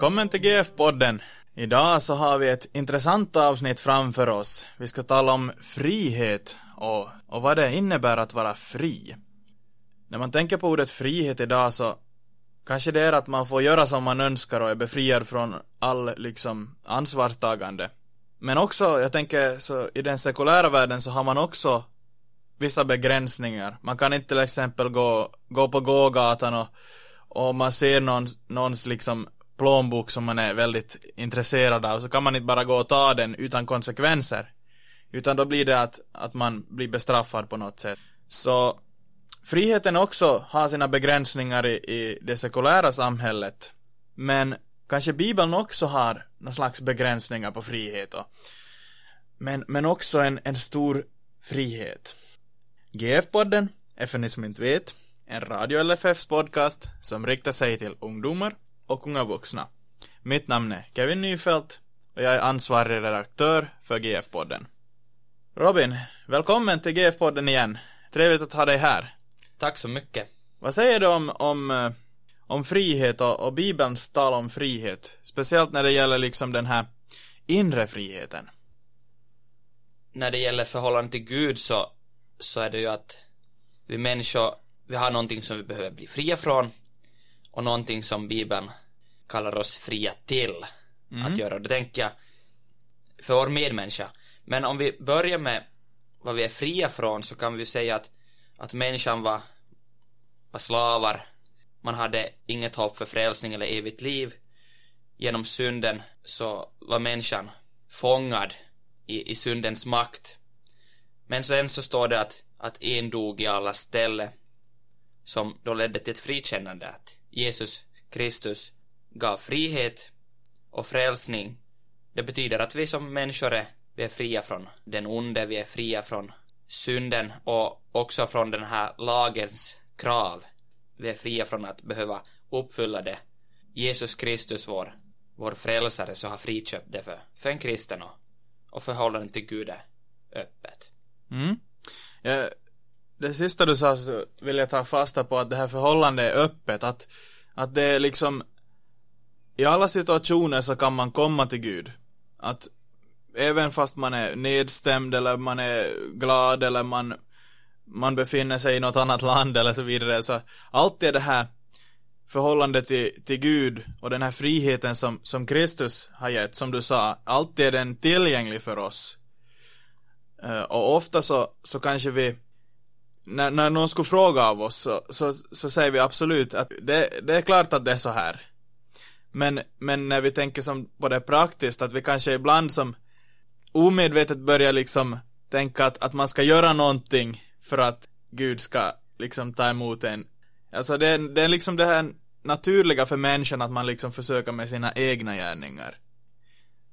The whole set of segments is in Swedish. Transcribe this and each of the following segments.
Välkommen till GF-podden. Idag så har vi ett intressant avsnitt framför oss. Vi ska tala om frihet och, och vad det innebär att vara fri. När man tänker på ordet frihet idag så kanske det är att man får göra som man önskar och är befriad från all liksom ansvarstagande. Men också, jag tänker så i den sekulära världen så har man också vissa begränsningar. Man kan inte till exempel gå, gå på gågatan och, och man ser någon, någons liksom plånbok som man är väldigt intresserad av så kan man inte bara gå och ta den utan konsekvenser. Utan då blir det att, att man blir bestraffad på något sätt. Så friheten också har sina begränsningar i, i det sekulära samhället. Men kanske Bibeln också har någon slags begränsningar på frihet och, men, men också en, en stor frihet. GF-podden FNI som inte vet en Radio LFFs podcast som riktar sig till ungdomar och unga vuxna. Mitt namn är Kevin Nyfelt och jag är ansvarig redaktör för GF-podden. Robin, välkommen till GF-podden igen. Trevligt att ha dig här. Tack så mycket. Vad säger du om, om, eh, om frihet och, och Bibelns tal om frihet? Speciellt när det gäller liksom den här inre friheten. När det gäller förhållande till Gud så, så är det ju att vi människor, vi har någonting som vi behöver bli fria från och någonting som Bibeln kallar oss fria till mm. att göra. Det tänker jag för vår medmänniska. Men om vi börjar med vad vi är fria från så kan vi säga att, att människan var, var slavar. Man hade inget hopp för frälsning eller evigt liv. Genom synden så var människan fångad i, i syndens makt. Men sen så står det att, att en dog i alla ställe som då ledde till ett frikännande att Jesus Kristus gav frihet och frälsning. Det betyder att vi som människor är, vi är fria från den onde, vi är fria från synden och också från den här lagens krav. Vi är fria från att behöva uppfylla det. Jesus Kristus, vår, vår frälsare, så har friköpt det för, för en kristen och, och förhållandet till Gud är öppet. Mm. Jag det sista du sa så vill jag ta fasta på att det här förhållandet är öppet, att, att det är liksom i alla situationer så kan man komma till Gud. Att även fast man är nedstämd eller man är glad eller man, man befinner sig i något annat land eller så vidare så alltid är det här förhållandet till, till Gud och den här friheten som, som Kristus har gett, som du sa, alltid är den tillgänglig för oss. Eh, och ofta så, så kanske vi när, när någon skulle fråga av oss så, så, så säger vi absolut att det, det är klart att det är så här. Men, men när vi tänker som på det praktiskt, att vi kanske ibland som omedvetet börjar liksom tänka att, att man ska göra någonting för att Gud ska liksom ta emot en. Alltså det, är, det är liksom det här naturliga för människan att man liksom försöker med sina egna gärningar.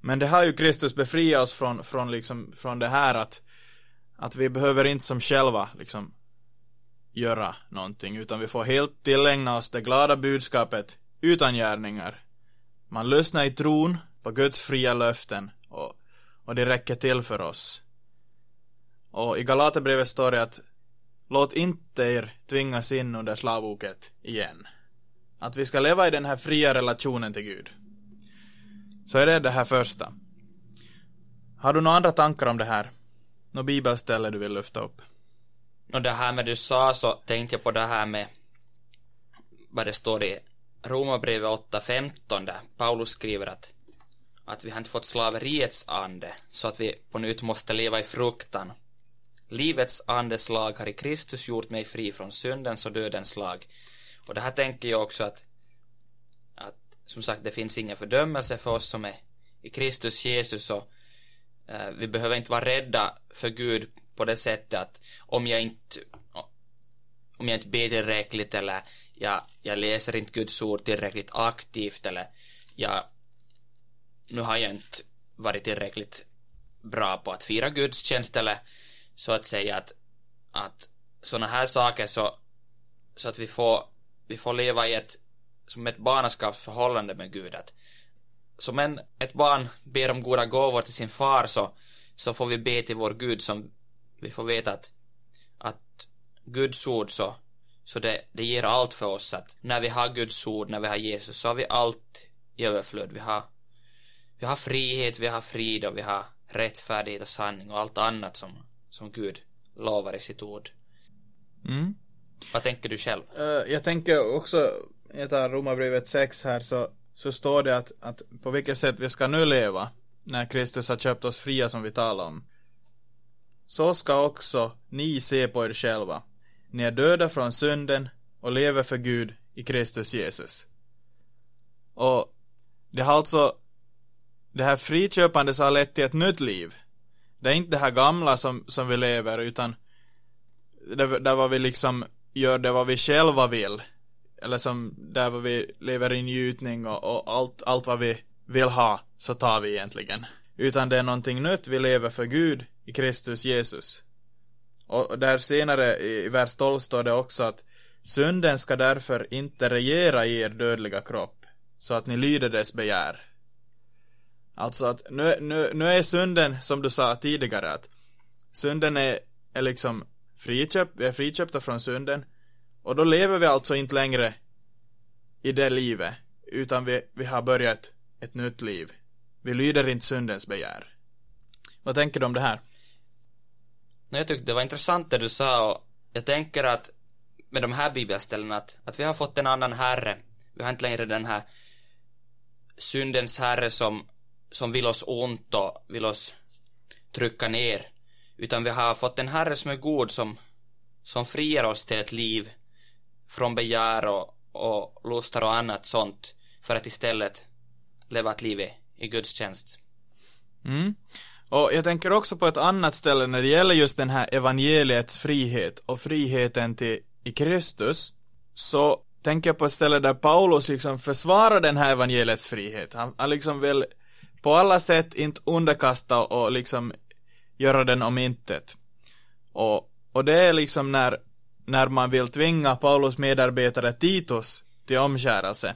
Men det har ju Kristus befriat oss från, från liksom, från det här att, att vi behöver inte som själva liksom göra någonting, utan vi får helt tillägna oss det glada budskapet utan gärningar. Man lyssnar i tron på Guds fria löften och, och det räcker till för oss. Och i Galaterbrevet står det att låt inte er tvingas in under slavoket igen. Att vi ska leva i den här fria relationen till Gud. Så är det det här första. Har du några andra tankar om det här? Något bibelställe du vill lyfta upp? Och det här med du sa så tänkte jag på det här med vad det står i Romarbrevet 8.15 där Paulus skriver att, att vi har inte fått slaveriets ande så att vi på nytt måste leva i fruktan. Livets andes lag har i Kristus gjort mig fri från syndens och dödens lag. Och det här tänker jag också att, att som sagt det finns ingen fördömelse för oss som är i Kristus Jesus och eh, vi behöver inte vara rädda för Gud på det sättet att om jag inte om jag inte ber tillräckligt eller jag, jag läser inte Guds ord tillräckligt aktivt eller jag nu har jag inte varit tillräckligt bra på att fira gudstjänst eller så att säga att, att sådana här saker så, så att vi får, vi får leva i ett som ett barnaskapsförhållande med Gud att som en, ett barn ber om goda gåvor till sin far så, så får vi be till vår Gud som vi får veta att, att Guds ord så så det, det ger allt för oss att när vi har Guds ord, när vi har Jesus, så har vi allt i överflöd. Vi har, vi har frihet, vi har frid och vi har rättfärdighet och sanning och allt annat som, som Gud lovar i sitt ord. Mm. Vad tänker du själv? Uh, jag tänker också, jag tar Romarbrevet 6 här, så, så står det att, att på vilket sätt vi ska nu leva när Kristus har köpt oss fria som vi talar om. Så ska också ni se på er själva. Ni är döda från synden och lever för Gud i Kristus Jesus. Och det har alltså det här friköpandet som har lett till ett nytt liv. Det är inte det här gamla som, som vi lever utan där, där var vi liksom gör det vad vi själva vill. Eller som där vad vi lever i njutning och, och allt, allt vad vi vill ha så tar vi egentligen. Utan det är någonting nytt, vi lever för Gud i Kristus Jesus. Och där senare i vers 12 står det också att synden ska därför inte regera i er dödliga kropp så att ni lyder dess begär. Alltså att nu, nu, nu är synden, som du sa tidigare, att synden är, är liksom friköpt, vi är friköpta från synden. Och då lever vi alltså inte längre i det livet, utan vi, vi har börjat ett nytt liv. Vi lyder inte syndens begär. Vad tänker du om det här? Jag tyckte det var intressant det du sa och jag tänker att med de här bibelställena att, att vi har fått en annan herre. Vi har inte längre den här syndens herre som, som vill oss ont och vill oss trycka ner. Utan vi har fått en herre som är god som, som friar oss till ett liv från begär och, och lustar och annat sånt för att istället leva ett liv i, i Guds tjänst. Mm. Och jag tänker också på ett annat ställe när det gäller just den här evangeliets frihet och friheten till i Kristus. Så tänker jag på ett ställe där Paulus liksom försvarar den här evangeliets frihet. Han, han liksom vill på alla sätt inte underkasta och liksom göra den om intet. Och, och det är liksom när, när man vill tvinga Paulus medarbetare Titus till omskärelse.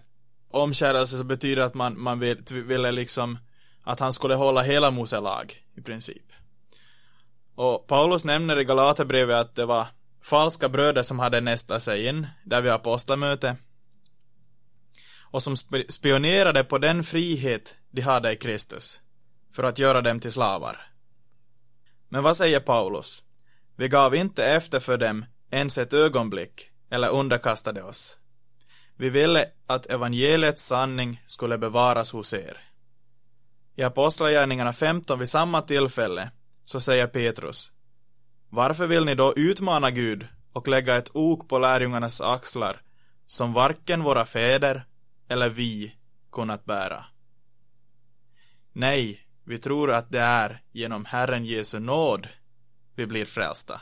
Omskärelse så betyder att man, man vill, ville liksom att han skulle hålla hela Mose lag i princip. Och Paulus nämner i Galaterbrevet att det var falska bröder som hade nästlat sig in, där vi har apostlamöte. Och som spionerade på den frihet de hade i Kristus, för att göra dem till slavar. Men vad säger Paulus? Vi gav inte efter för dem ens ett ögonblick, eller underkastade oss. Vi ville att evangeliets sanning skulle bevaras hos er. I Apostlagärningarna 15 vid samma tillfälle så säger Petrus Varför vill ni då utmana Gud och lägga ett ok på lärjungarnas axlar som varken våra fäder eller vi kunnat bära? Nej, vi tror att det är genom Herren Jesu nåd vi blir frälsta.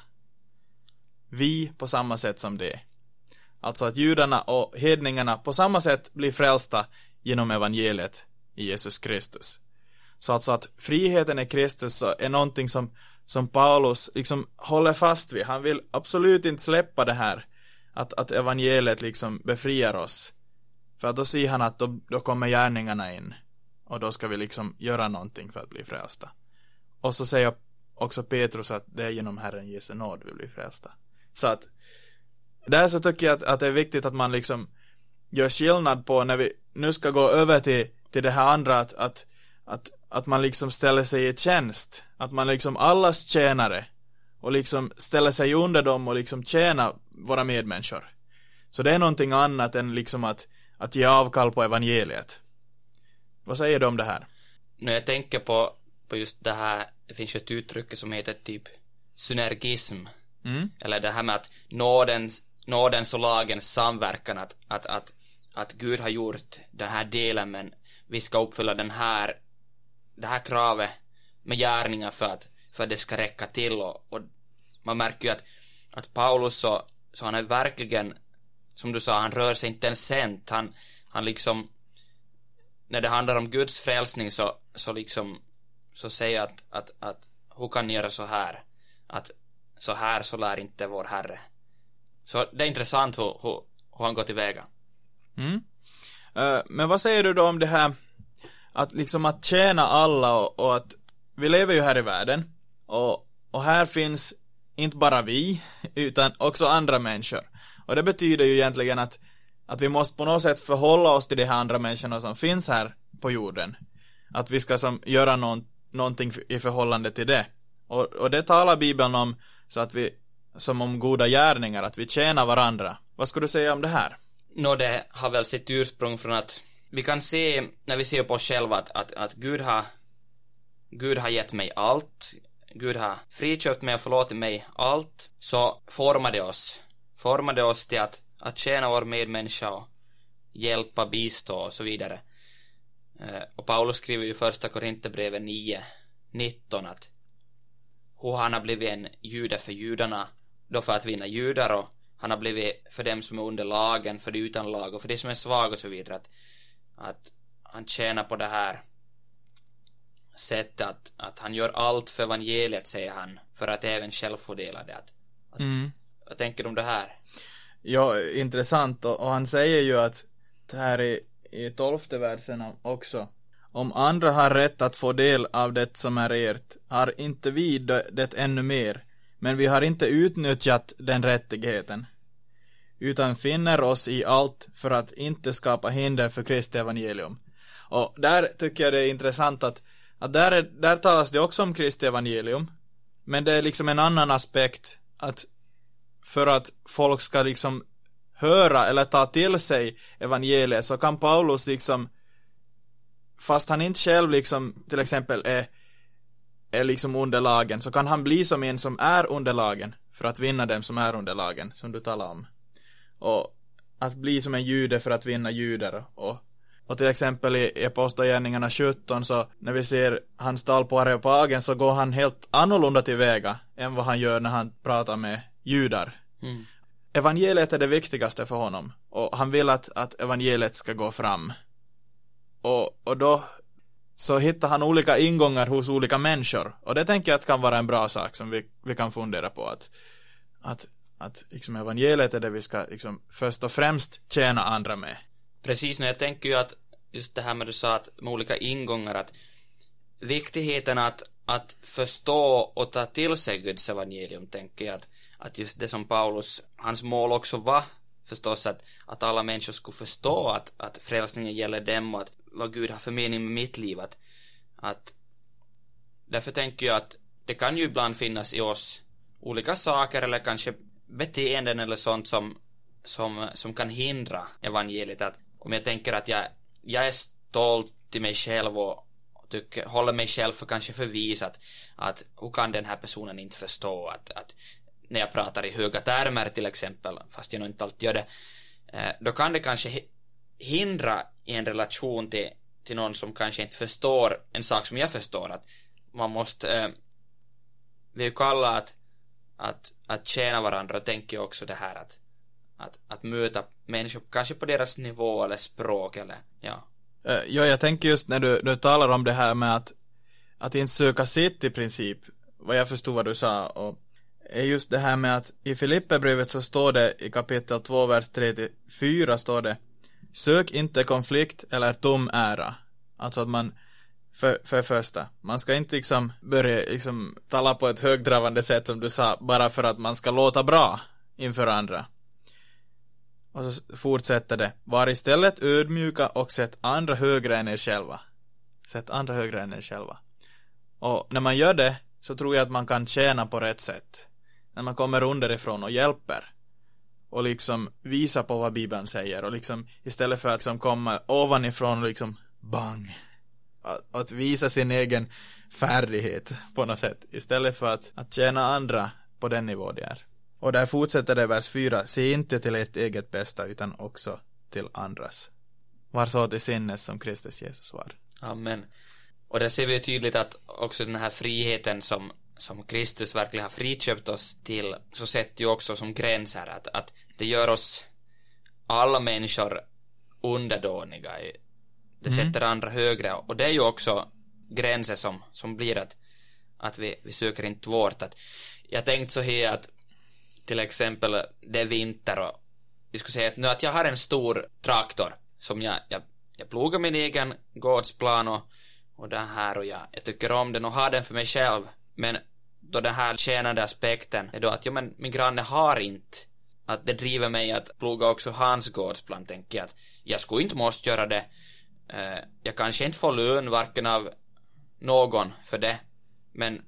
Vi på samma sätt som det. Alltså att judarna och hedningarna på samma sätt blir frälsta genom evangeliet i Jesus Kristus. Så alltså att friheten i Kristus är någonting som, som Paulus liksom håller fast vid. Han vill absolut inte släppa det här. Att, att evangeliet liksom befriar oss. För att då ser han att då, då kommer gärningarna in. Och då ska vi liksom göra någonting för att bli frälsta. Och så säger också Petrus att det är genom Herren Jesu nåd vi blir frälsta. Så att där så tycker jag att, att det är viktigt att man liksom gör skillnad på när vi nu ska gå över till, till det här andra att, att, att att man liksom ställer sig i tjänst. Att man liksom allas tjänare. Och liksom ställer sig under dem och liksom tjänar våra medmänniskor. Så det är någonting annat än liksom att, att ge avkall på evangeliet. Vad säger du om det här? När jag tänker på, på just det här, det finns ju ett uttryck som heter typ synergism. Mm. Eller det här med att nådens, nådens och lagens samverkan, att, att, att, att Gud har gjort den här delen men vi ska uppfylla den här det här kravet med gärningar för att, för att det ska räcka till och, och man märker ju att, att Paulus så, så han är verkligen, som du sa, han rör sig inte ens sent, han, han liksom, när det handlar om Guds frälsning så, så liksom, så säger att, att, att hur kan ni göra så här? Att så här så lär inte vår Herre. Så det är intressant hur, hur, hur han går tillväga. Mm. Uh, men vad säger du då om det här att liksom att tjäna alla och, och, att vi lever ju här i världen och, och här finns inte bara vi utan också andra människor och det betyder ju egentligen att att vi måste på något sätt förhålla oss till de här andra människorna som finns här på jorden. Att vi ska som, göra någon, någonting i förhållande till det. Och, och det talar Bibeln om så att vi, som om goda gärningar, att vi tjänar varandra. Vad skulle du säga om det här? Nå, det har väl sitt ursprung från att vi kan se, när vi ser på oss själva, att, att, att Gud har Gud har gett mig allt. Gud har friköpt mig och förlåtit mig allt. Så formade oss. Formade oss till att, att tjäna vår medmänniska och hjälpa, bistå och så vidare. Eh, och Paulus skriver ju i första Korinthierbrevet 9, 19 att hur han har blivit en jude för judarna, då för att vinna judar och han har blivit för dem som är under lagen, för de utan lag och för de som är svaga och så vidare. Att, att han tjänar på det här sättet att, att han gör allt för evangeliet, säger han, för att även själv få dela det. Att, att, mm. Vad tänker du om det här? Ja, intressant och, och han säger ju att det här i, i tolfte versen också om andra har rätt att få del av det som är ert, har inte vi det ännu mer, men vi har inte utnyttjat den rättigheten, utan finner oss i allt för att inte skapa hinder för Kristi evangelium. Och där tycker jag det är intressant att, att där, är, där talas det också om Kristi evangelium, men det är liksom en annan aspekt att för att folk ska liksom höra eller ta till sig evangeliet så kan Paulus liksom fast han inte själv liksom till exempel är, är liksom under lagen så kan han bli som en som är under lagen för att vinna dem som är under lagen som du talar om. Och att bli som en jude för att vinna judar och och till exempel i Apostlagärningarna 17 så när vi ser hans tal på Areopagen så går han helt annorlunda tillväga än vad han gör när han pratar med judar. Mm. Evangeliet är det viktigaste för honom och han vill att, att evangeliet ska gå fram. Och, och då så hittar han olika ingångar hos olika människor. Och det tänker jag att kan vara en bra sak som vi, vi kan fundera på. Att, att, att liksom evangeliet är det vi ska liksom först och främst tjäna andra med. Precis, nu jag tänker ju att just det här med du sa att med olika ingångar att viktigheten att, att förstå och ta till sig Guds evangelium tänker jag att, att just det som Paulus, hans mål också var förstås att, att alla människor skulle förstå att, att frälsningen gäller dem och att vad Gud har för mening med mitt liv. Att, att därför tänker jag att det kan ju ibland finnas i oss olika saker eller kanske beteenden eller sånt som, som, som kan hindra evangeliet. Att om jag tänker att jag, jag är stolt i mig själv och tycker, håller mig själv för kanske för vis att, att hur kan den här personen inte förstå att, att när jag pratar i höga termer till exempel, fast jag nog inte alltid gör det, eh, då kan det kanske hindra i en relation till, till någon som kanske inte förstår en sak som jag förstår att man måste eh, vi kallar att att, att tjäna varandra och tänker också det här att att, att möta människor kanske på deras nivå eller språk eller ja. Eh, ja, jag tänker just när du, du talar om det här med att att inte söka sitt i princip vad jag förstod vad du sa och är just det här med att i Filipperbrevet så står det i kapitel 2 vers 3-4 står det Sök inte konflikt eller tom ära. Alltså att man för, för första, man ska inte liksom börja liksom tala på ett högdravande sätt som du sa, bara för att man ska låta bra inför andra. Och så fortsätter det, var istället ödmjuka och sätt andra högre än er själva. Sätt andra högre än er själva. Och när man gör det så tror jag att man kan tjäna på rätt sätt. När man kommer underifrån och hjälper och liksom visa på vad Bibeln säger och liksom istället för att liksom komma ovanifrån och liksom bang att, att visa sin egen färdighet på något sätt istället för att, att tjäna andra på den nivå de är. Och där fortsätter det vers 4, se inte till ert eget bästa utan också till andras. Var så till sinnes som Kristus Jesus var. Amen. Och där ser vi tydligt att också den här friheten som som Kristus verkligen har friköpt oss till, så sätter ju också som gränser att, att det gör oss alla människor underdåniga. Det mm. sätter andra högre och det är ju också gränser som, som blir att, att vi, vi söker inte vårt. Att, jag tänkte så här att till exempel det är vinter och vi skulle säga att nu att jag har en stor traktor som jag, jag, jag plogar min egen gårdsplan och, och det här och jag, jag tycker om den och har den för mig själv men då den här tjänande aspekten är då att, ja men min granne har inte att det driver mig att ploga också hans gårdsplan, tänker jag att jag skulle inte måste göra det. Eh, jag kanske inte får lön varken av någon för det, men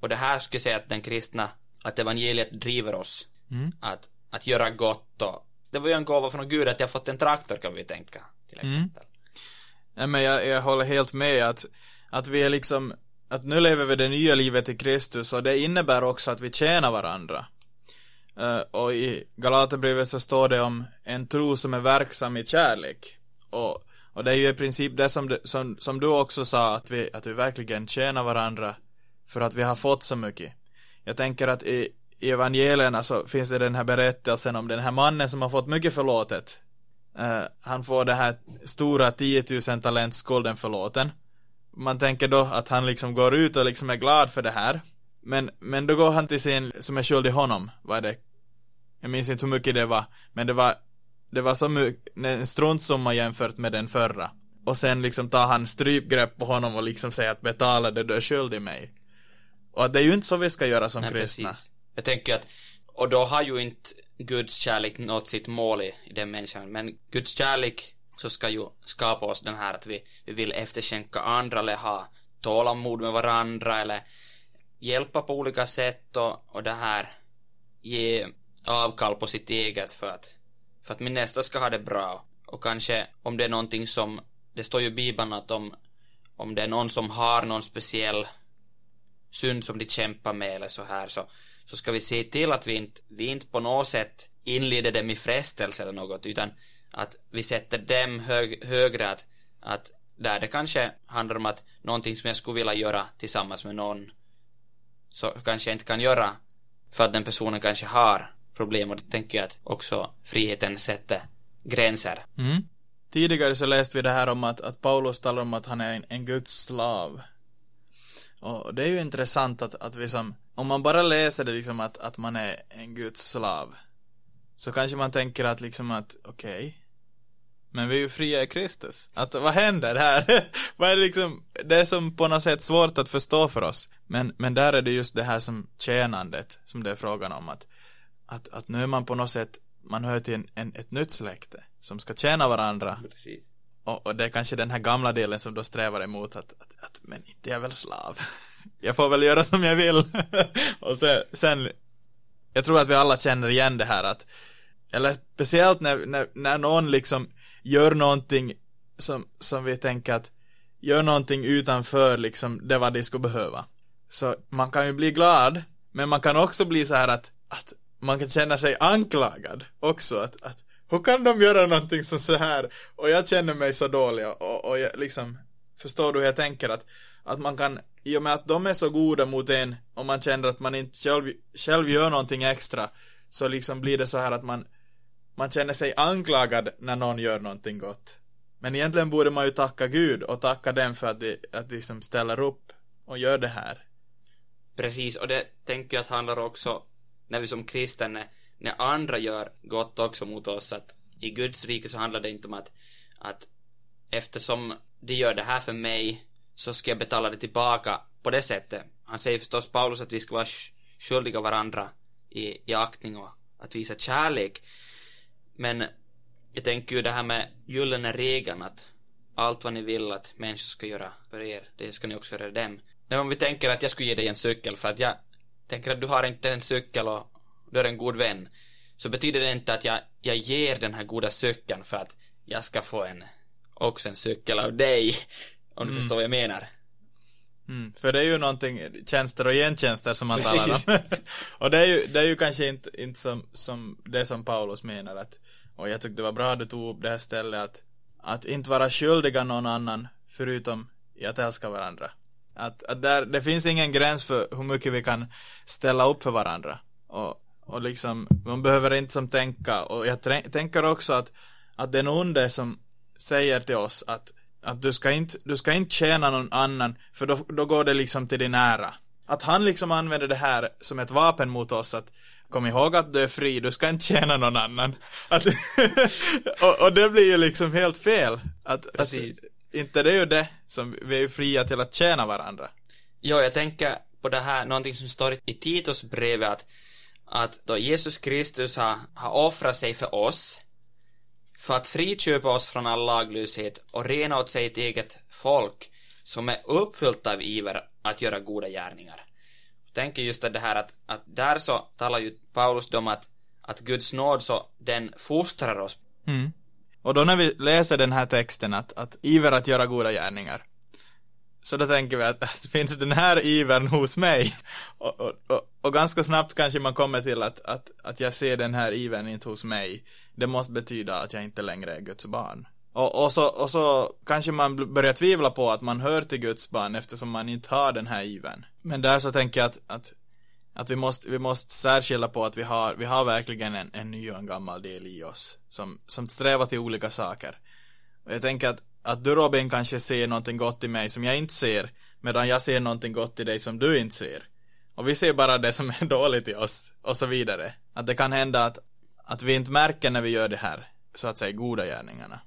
och det här skulle jag säga att den kristna, att evangeliet driver oss Mm. att, att göra gott och det var ju en gåva från Gud att jag fått en traktor kan vi tänka, till Mm. exempel. Nej men jag, jag håller helt med att, att vi är liksom, att nu lever vi det nya livet i Kristus och det innebär också att vi tjänar varandra. Uh, och i Galaterbrevet så står det om en tro som är verksam i kärlek. Och, och det är ju i princip det som, som, som du också sa, att vi, att vi verkligen tjänar varandra för att vi har fått så mycket. Jag tänker att i, i evangelierna så finns det den här berättelsen om den här mannen som har fått mycket förlåtet. Uh, han får det här stora 10 000 talents skulden förlåten. Man tänker då att han liksom går ut och liksom är glad för det här. Men, men då går han till sin, som är skyldig honom, vad är det? Jag minns inte hur mycket det var, men det var, det var så mycket, en struntsumma jämfört med den förra. Och sen liksom tar han strypgrepp på honom och liksom säger att betala det du är skyldig mig. Och det är ju inte så vi ska göra som Nej, kristna. precis. Jag tänker att, och då har ju inte Guds kärlek nått sitt mål i, i den människan, men Guds kärlek så ska ju skapa oss den här att vi, vi vill efterskänka andra eller ha tålamod med varandra eller hjälpa på olika sätt och, och det här ge avkall på sitt eget för att, för att min nästa ska ha det bra. Och kanske om det är någonting som, det står ju i Bibeln att om, om det är någon som har någon speciell synd som de kämpar med eller så här så, så ska vi se till att vi inte, vi inte på något sätt inleder dem i frestelse eller något utan att vi sätter dem hög, högre att, att där det kanske handlar om att någonting som jag skulle vilja göra tillsammans med någon så kanske jag inte kan göra för att den personen kanske har problem och då tänker jag att också friheten sätter gränser. Mm. Tidigare så läste vi det här om att, att Paulus talar om att han är en, en Guds slav. Och det är ju intressant att, att vi som, om man bara läser det liksom att, att man är en Guds slav. Så kanske man tänker att liksom att, okej. men vi är ju fria i Kristus. Att vad händer här? vad är det liksom, det är som på något sätt svårt att förstå för oss. Men, men där är det just det här som tjänandet, som det är frågan om att, att, att nu är man på något sätt, man hör till en, en, ett nytt släkte som ska tjäna varandra. Precis. Och, och det är kanske den här gamla delen som då strävar emot att, att, att men inte jag är väl slav. jag får väl göra som jag vill. och sen, sen, jag tror att vi alla känner igen det här att, eller speciellt när, när, när någon liksom gör någonting som, som vi tänker att, gör någonting utanför liksom det vad de skulle behöva. Så man kan ju bli glad, men man kan också bli så här att, att man kan känna sig anklagad också. Att, att hur kan de göra någonting som så här och jag känner mig så dålig och, och jag liksom, förstår du hur jag tänker att, att man kan, i och med att de är så goda mot en och man känner att man inte själv, själv gör någonting extra så liksom blir det så här att man, man känner sig anklagad när någon gör någonting gott. Men egentligen borde man ju tacka Gud och tacka dem för att de, att de liksom ställer upp och gör det här. Precis, och det tänker jag att handlar också när vi som kristna, när, när andra gör gott också mot oss, att i Guds rike så handlar det inte om att, att eftersom de gör det här för mig så ska jag betala det tillbaka på det sättet. Han säger förstås Paulus att vi ska vara skyldiga varandra i, i aktning och att visa kärlek. Men jag tänker ju det här med gyllene regeln att allt vad ni vill att människor ska göra för er, det ska ni också göra dem. Men om vi tänker att jag skulle ge dig en cykel för att jag tänker att du har inte en cykel och du är en god vän. Så betyder det inte att jag, jag ger den här goda cykeln för att jag ska få en, också en cykel av dig. Om du Mm. förstår vad jag menar. Mm, för det är ju någonting, tjänster och gentjänster som man talar om. och det är ju, det är ju kanske inte, inte som, som det som Paulus menar att, och jag tyckte det var bra att du tog upp det här stället att, att inte vara skyldiga någon annan förutom i att älska varandra. Att, att där, det finns ingen gräns för hur mycket vi kan ställa upp för varandra. Och, och liksom, man behöver inte som tänka, och jag tänker också att, att den onde som säger till oss att, att du ska inte, du ska inte tjäna någon annan, för då, då går det liksom till din ära. Att han liksom använder det här som ett vapen mot oss att Kom ihåg att du är fri, du ska inte tjäna någon annan. Att, och, och det blir ju liksom helt fel. Att, att inte det är ju det som vi är ju fria till att tjäna varandra. Jo, jag tänker på det här, någonting som står i Titos brevet att, att då Jesus Kristus har, har offrat sig för oss för att friköpa oss från all laglöshet och rena åt sig ett eget folk som är uppfyllt av iver att göra goda gärningar. Jag tänker just att det här att, att där så talar ju Paulus om att, att Guds nåd så den fostrar oss. Mm. Och då när vi läser den här texten att, att iver att göra goda gärningar så då tänker vi att, att finns den här ivern hos mig? Och, och, och, och, ganska snabbt kanske man kommer till att, att, att jag ser den här ivern inte hos mig. Det måste betyda att jag inte längre är Guds barn. Och, och, så, och så kanske man börjar tvivla på att man hör till Guds barn eftersom man inte har den här ivern. Men där så tänker jag att, att, att vi, måste, vi måste särskilja på att vi har, vi har verkligen en, en ny och en gammal del i oss som, som strävar till olika saker. Och jag tänker att att du Robin kanske ser någonting gott i mig som jag inte ser, medan jag ser någonting gott i dig som du inte ser. Och vi ser bara det som är dåligt i oss, och så vidare. Att det kan hända att, att vi inte märker när vi gör det här, så att säga, goda gärningarna.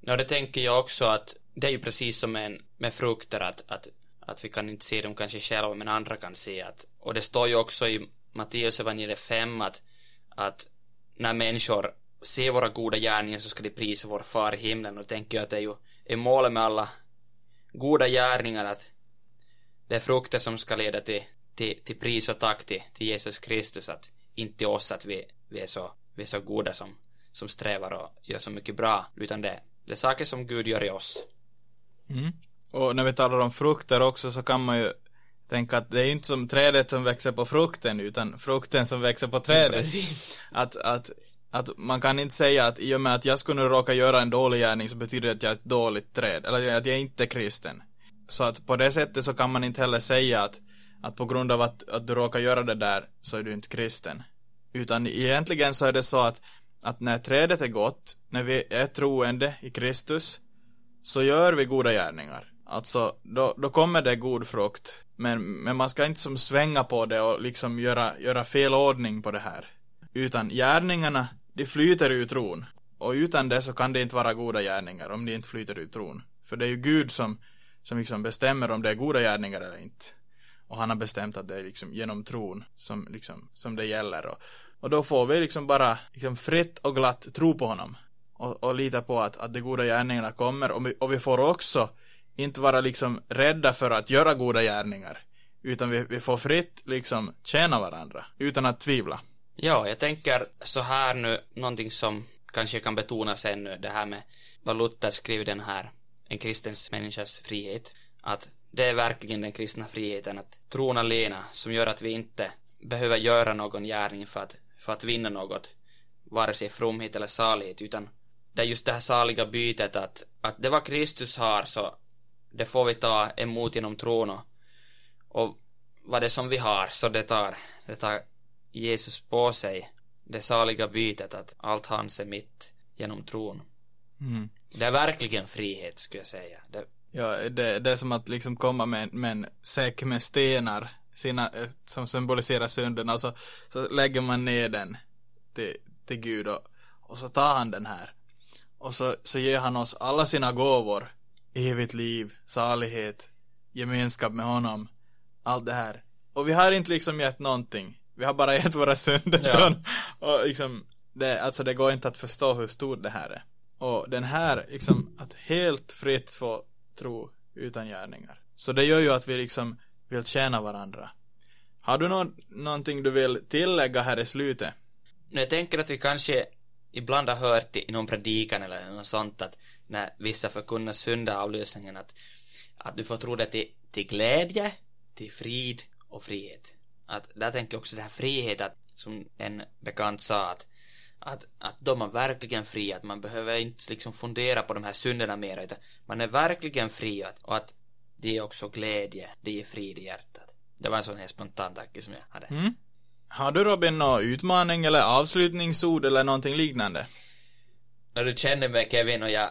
Ja, det tänker jag också att det är ju precis som en, med frukter att, att, att vi kan inte se dem kanske själva, men andra kan se att, och det står ju också i Matteus evangeliet 5 att, att när människor ser våra goda gärningar så ska de prisa vår far i himlen och tänker jag att det är ju är målet med alla goda gärningar att det är frukter som ska leda till, till, till pris och tack till, till Jesus Kristus att inte till oss att vi, vi, är så, vi är så goda som, som strävar och gör så mycket bra utan det, det är saker som Gud gör i oss. Mm. Och när vi talar om frukter också så kan man ju tänka att det är inte som trädet som växer på frukten utan frukten som växer på trädet. Att, att att man kan inte säga att i och med att jag skulle råka göra en dålig gärning så betyder det att jag är ett dåligt träd, eller att jag inte är kristen. Så att på det sättet så kan man inte heller säga att, att på grund av att, att du råkar göra det där så är du inte kristen. Utan egentligen så är det så att, att när trädet är gott, när vi är troende i Kristus, så gör vi goda gärningar. Alltså, då, då kommer det god frukt. Men, men man ska inte som svänga på det och liksom göra, göra fel ordning på det här. Utan gärningarna de flyter ur tron. Och utan det så kan det inte vara goda gärningar om de inte flyter ur tron. För det är ju Gud som, som liksom bestämmer om det är goda gärningar eller inte. Och han har bestämt att det är liksom genom tron som, liksom, som det gäller. Och, och då får vi liksom bara liksom fritt och glatt tro på honom. Och, och lita på att, att de goda gärningarna kommer. Och vi, och vi får också inte vara liksom rädda för att göra goda gärningar. Utan vi, vi får fritt liksom tjäna varandra. Utan att tvivla. Ja, jag tänker så här nu, någonting som kanske kan betonas ännu, det här med vad Luther skrev den här, en kristens människas frihet, att det är verkligen den kristna friheten att tron alena som gör att vi inte behöver göra någon gärning för att, för att vinna något, vare sig fromhet eller salighet, utan det är just det här saliga bytet att, att det vad Kristus har så det får vi ta emot genom tron och, och vad det som vi har så det tar, det tar Jesus på sig det saliga bytet att allt hans är mitt genom tron. Mm. Det är verkligen frihet skulle jag säga. Det... Ja, det, det är som att liksom komma med, med en säck med stenar sina, eh, som symboliserar synden och så, så lägger man ner den till, till Gud och, och så tar han den här. Och så, så ger han oss alla sina gåvor. Evigt liv, salighet, gemenskap med honom. Allt det här. Och vi har inte liksom gett någonting. Vi har bara gett våra synder ja. och liksom, det, alltså det går inte att förstå hur stort det här är. Och den här, liksom, att helt fritt få tro utan gärningar. Så det gör ju att vi liksom vill tjäna varandra. Har du någon, någonting du vill tillägga här i slutet? Jag tänker att vi kanske ibland har hört i någon predikan eller något sånt att när vissa förkunnar syndaavlösningen att, att du får tro det till, till glädje, till frid och frihet att där tänker jag också det här frihet att, som en bekant sa att, att, att då man verkligen fri, att man behöver inte liksom fundera på de här synderna mer, utan man är verkligen fri och att det är också glädje, det är frid i hjärtat. Det var en sån här spontan tanke som jag hade. Mm. Har du Robin någon utmaning eller avslutningsord eller någonting liknande? När du känner mig Kevin och jag,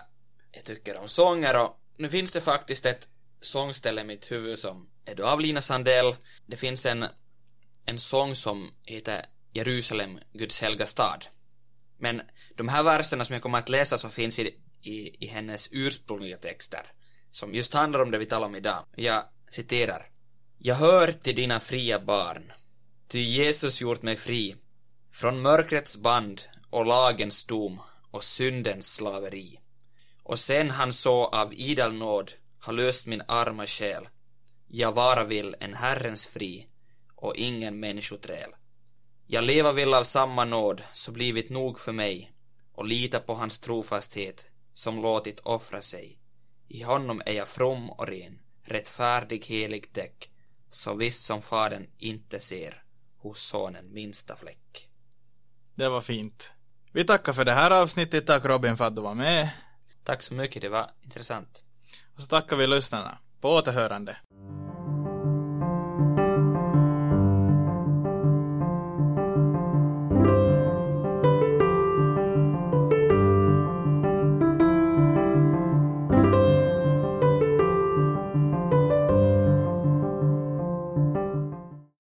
jag tycker om sånger och nu finns det faktiskt ett sångställe i mitt huvud som är då av Lina Sandell. Det finns en en sång som heter Jerusalem, Guds helga stad. Men de här verserna som jag kommer att läsa så finns i, i, i hennes ursprungliga texter, som just handlar om det vi talar om idag. Jag citerar. Jag hör till dina fria barn, ty Jesus gjort mig fri. Från mörkrets band och lagens dom och syndens slaveri. Och sen han så av idel nåd har löst min arma själ. Jag vara vill en Herrens fri och ingen människoträl. Jag leva vill av samma nåd så blivit nog för mig och lita på hans trofasthet som låtit offra sig. I honom är jag from och ren, rättfärdig helig däck, så visst som fadern inte ser hos sonen minsta fläck. Det var fint. Vi tackar för det här avsnittet. Tack Robin för att du var med. Tack så mycket, det var intressant. Och så tackar vi lyssnarna. På återhörande.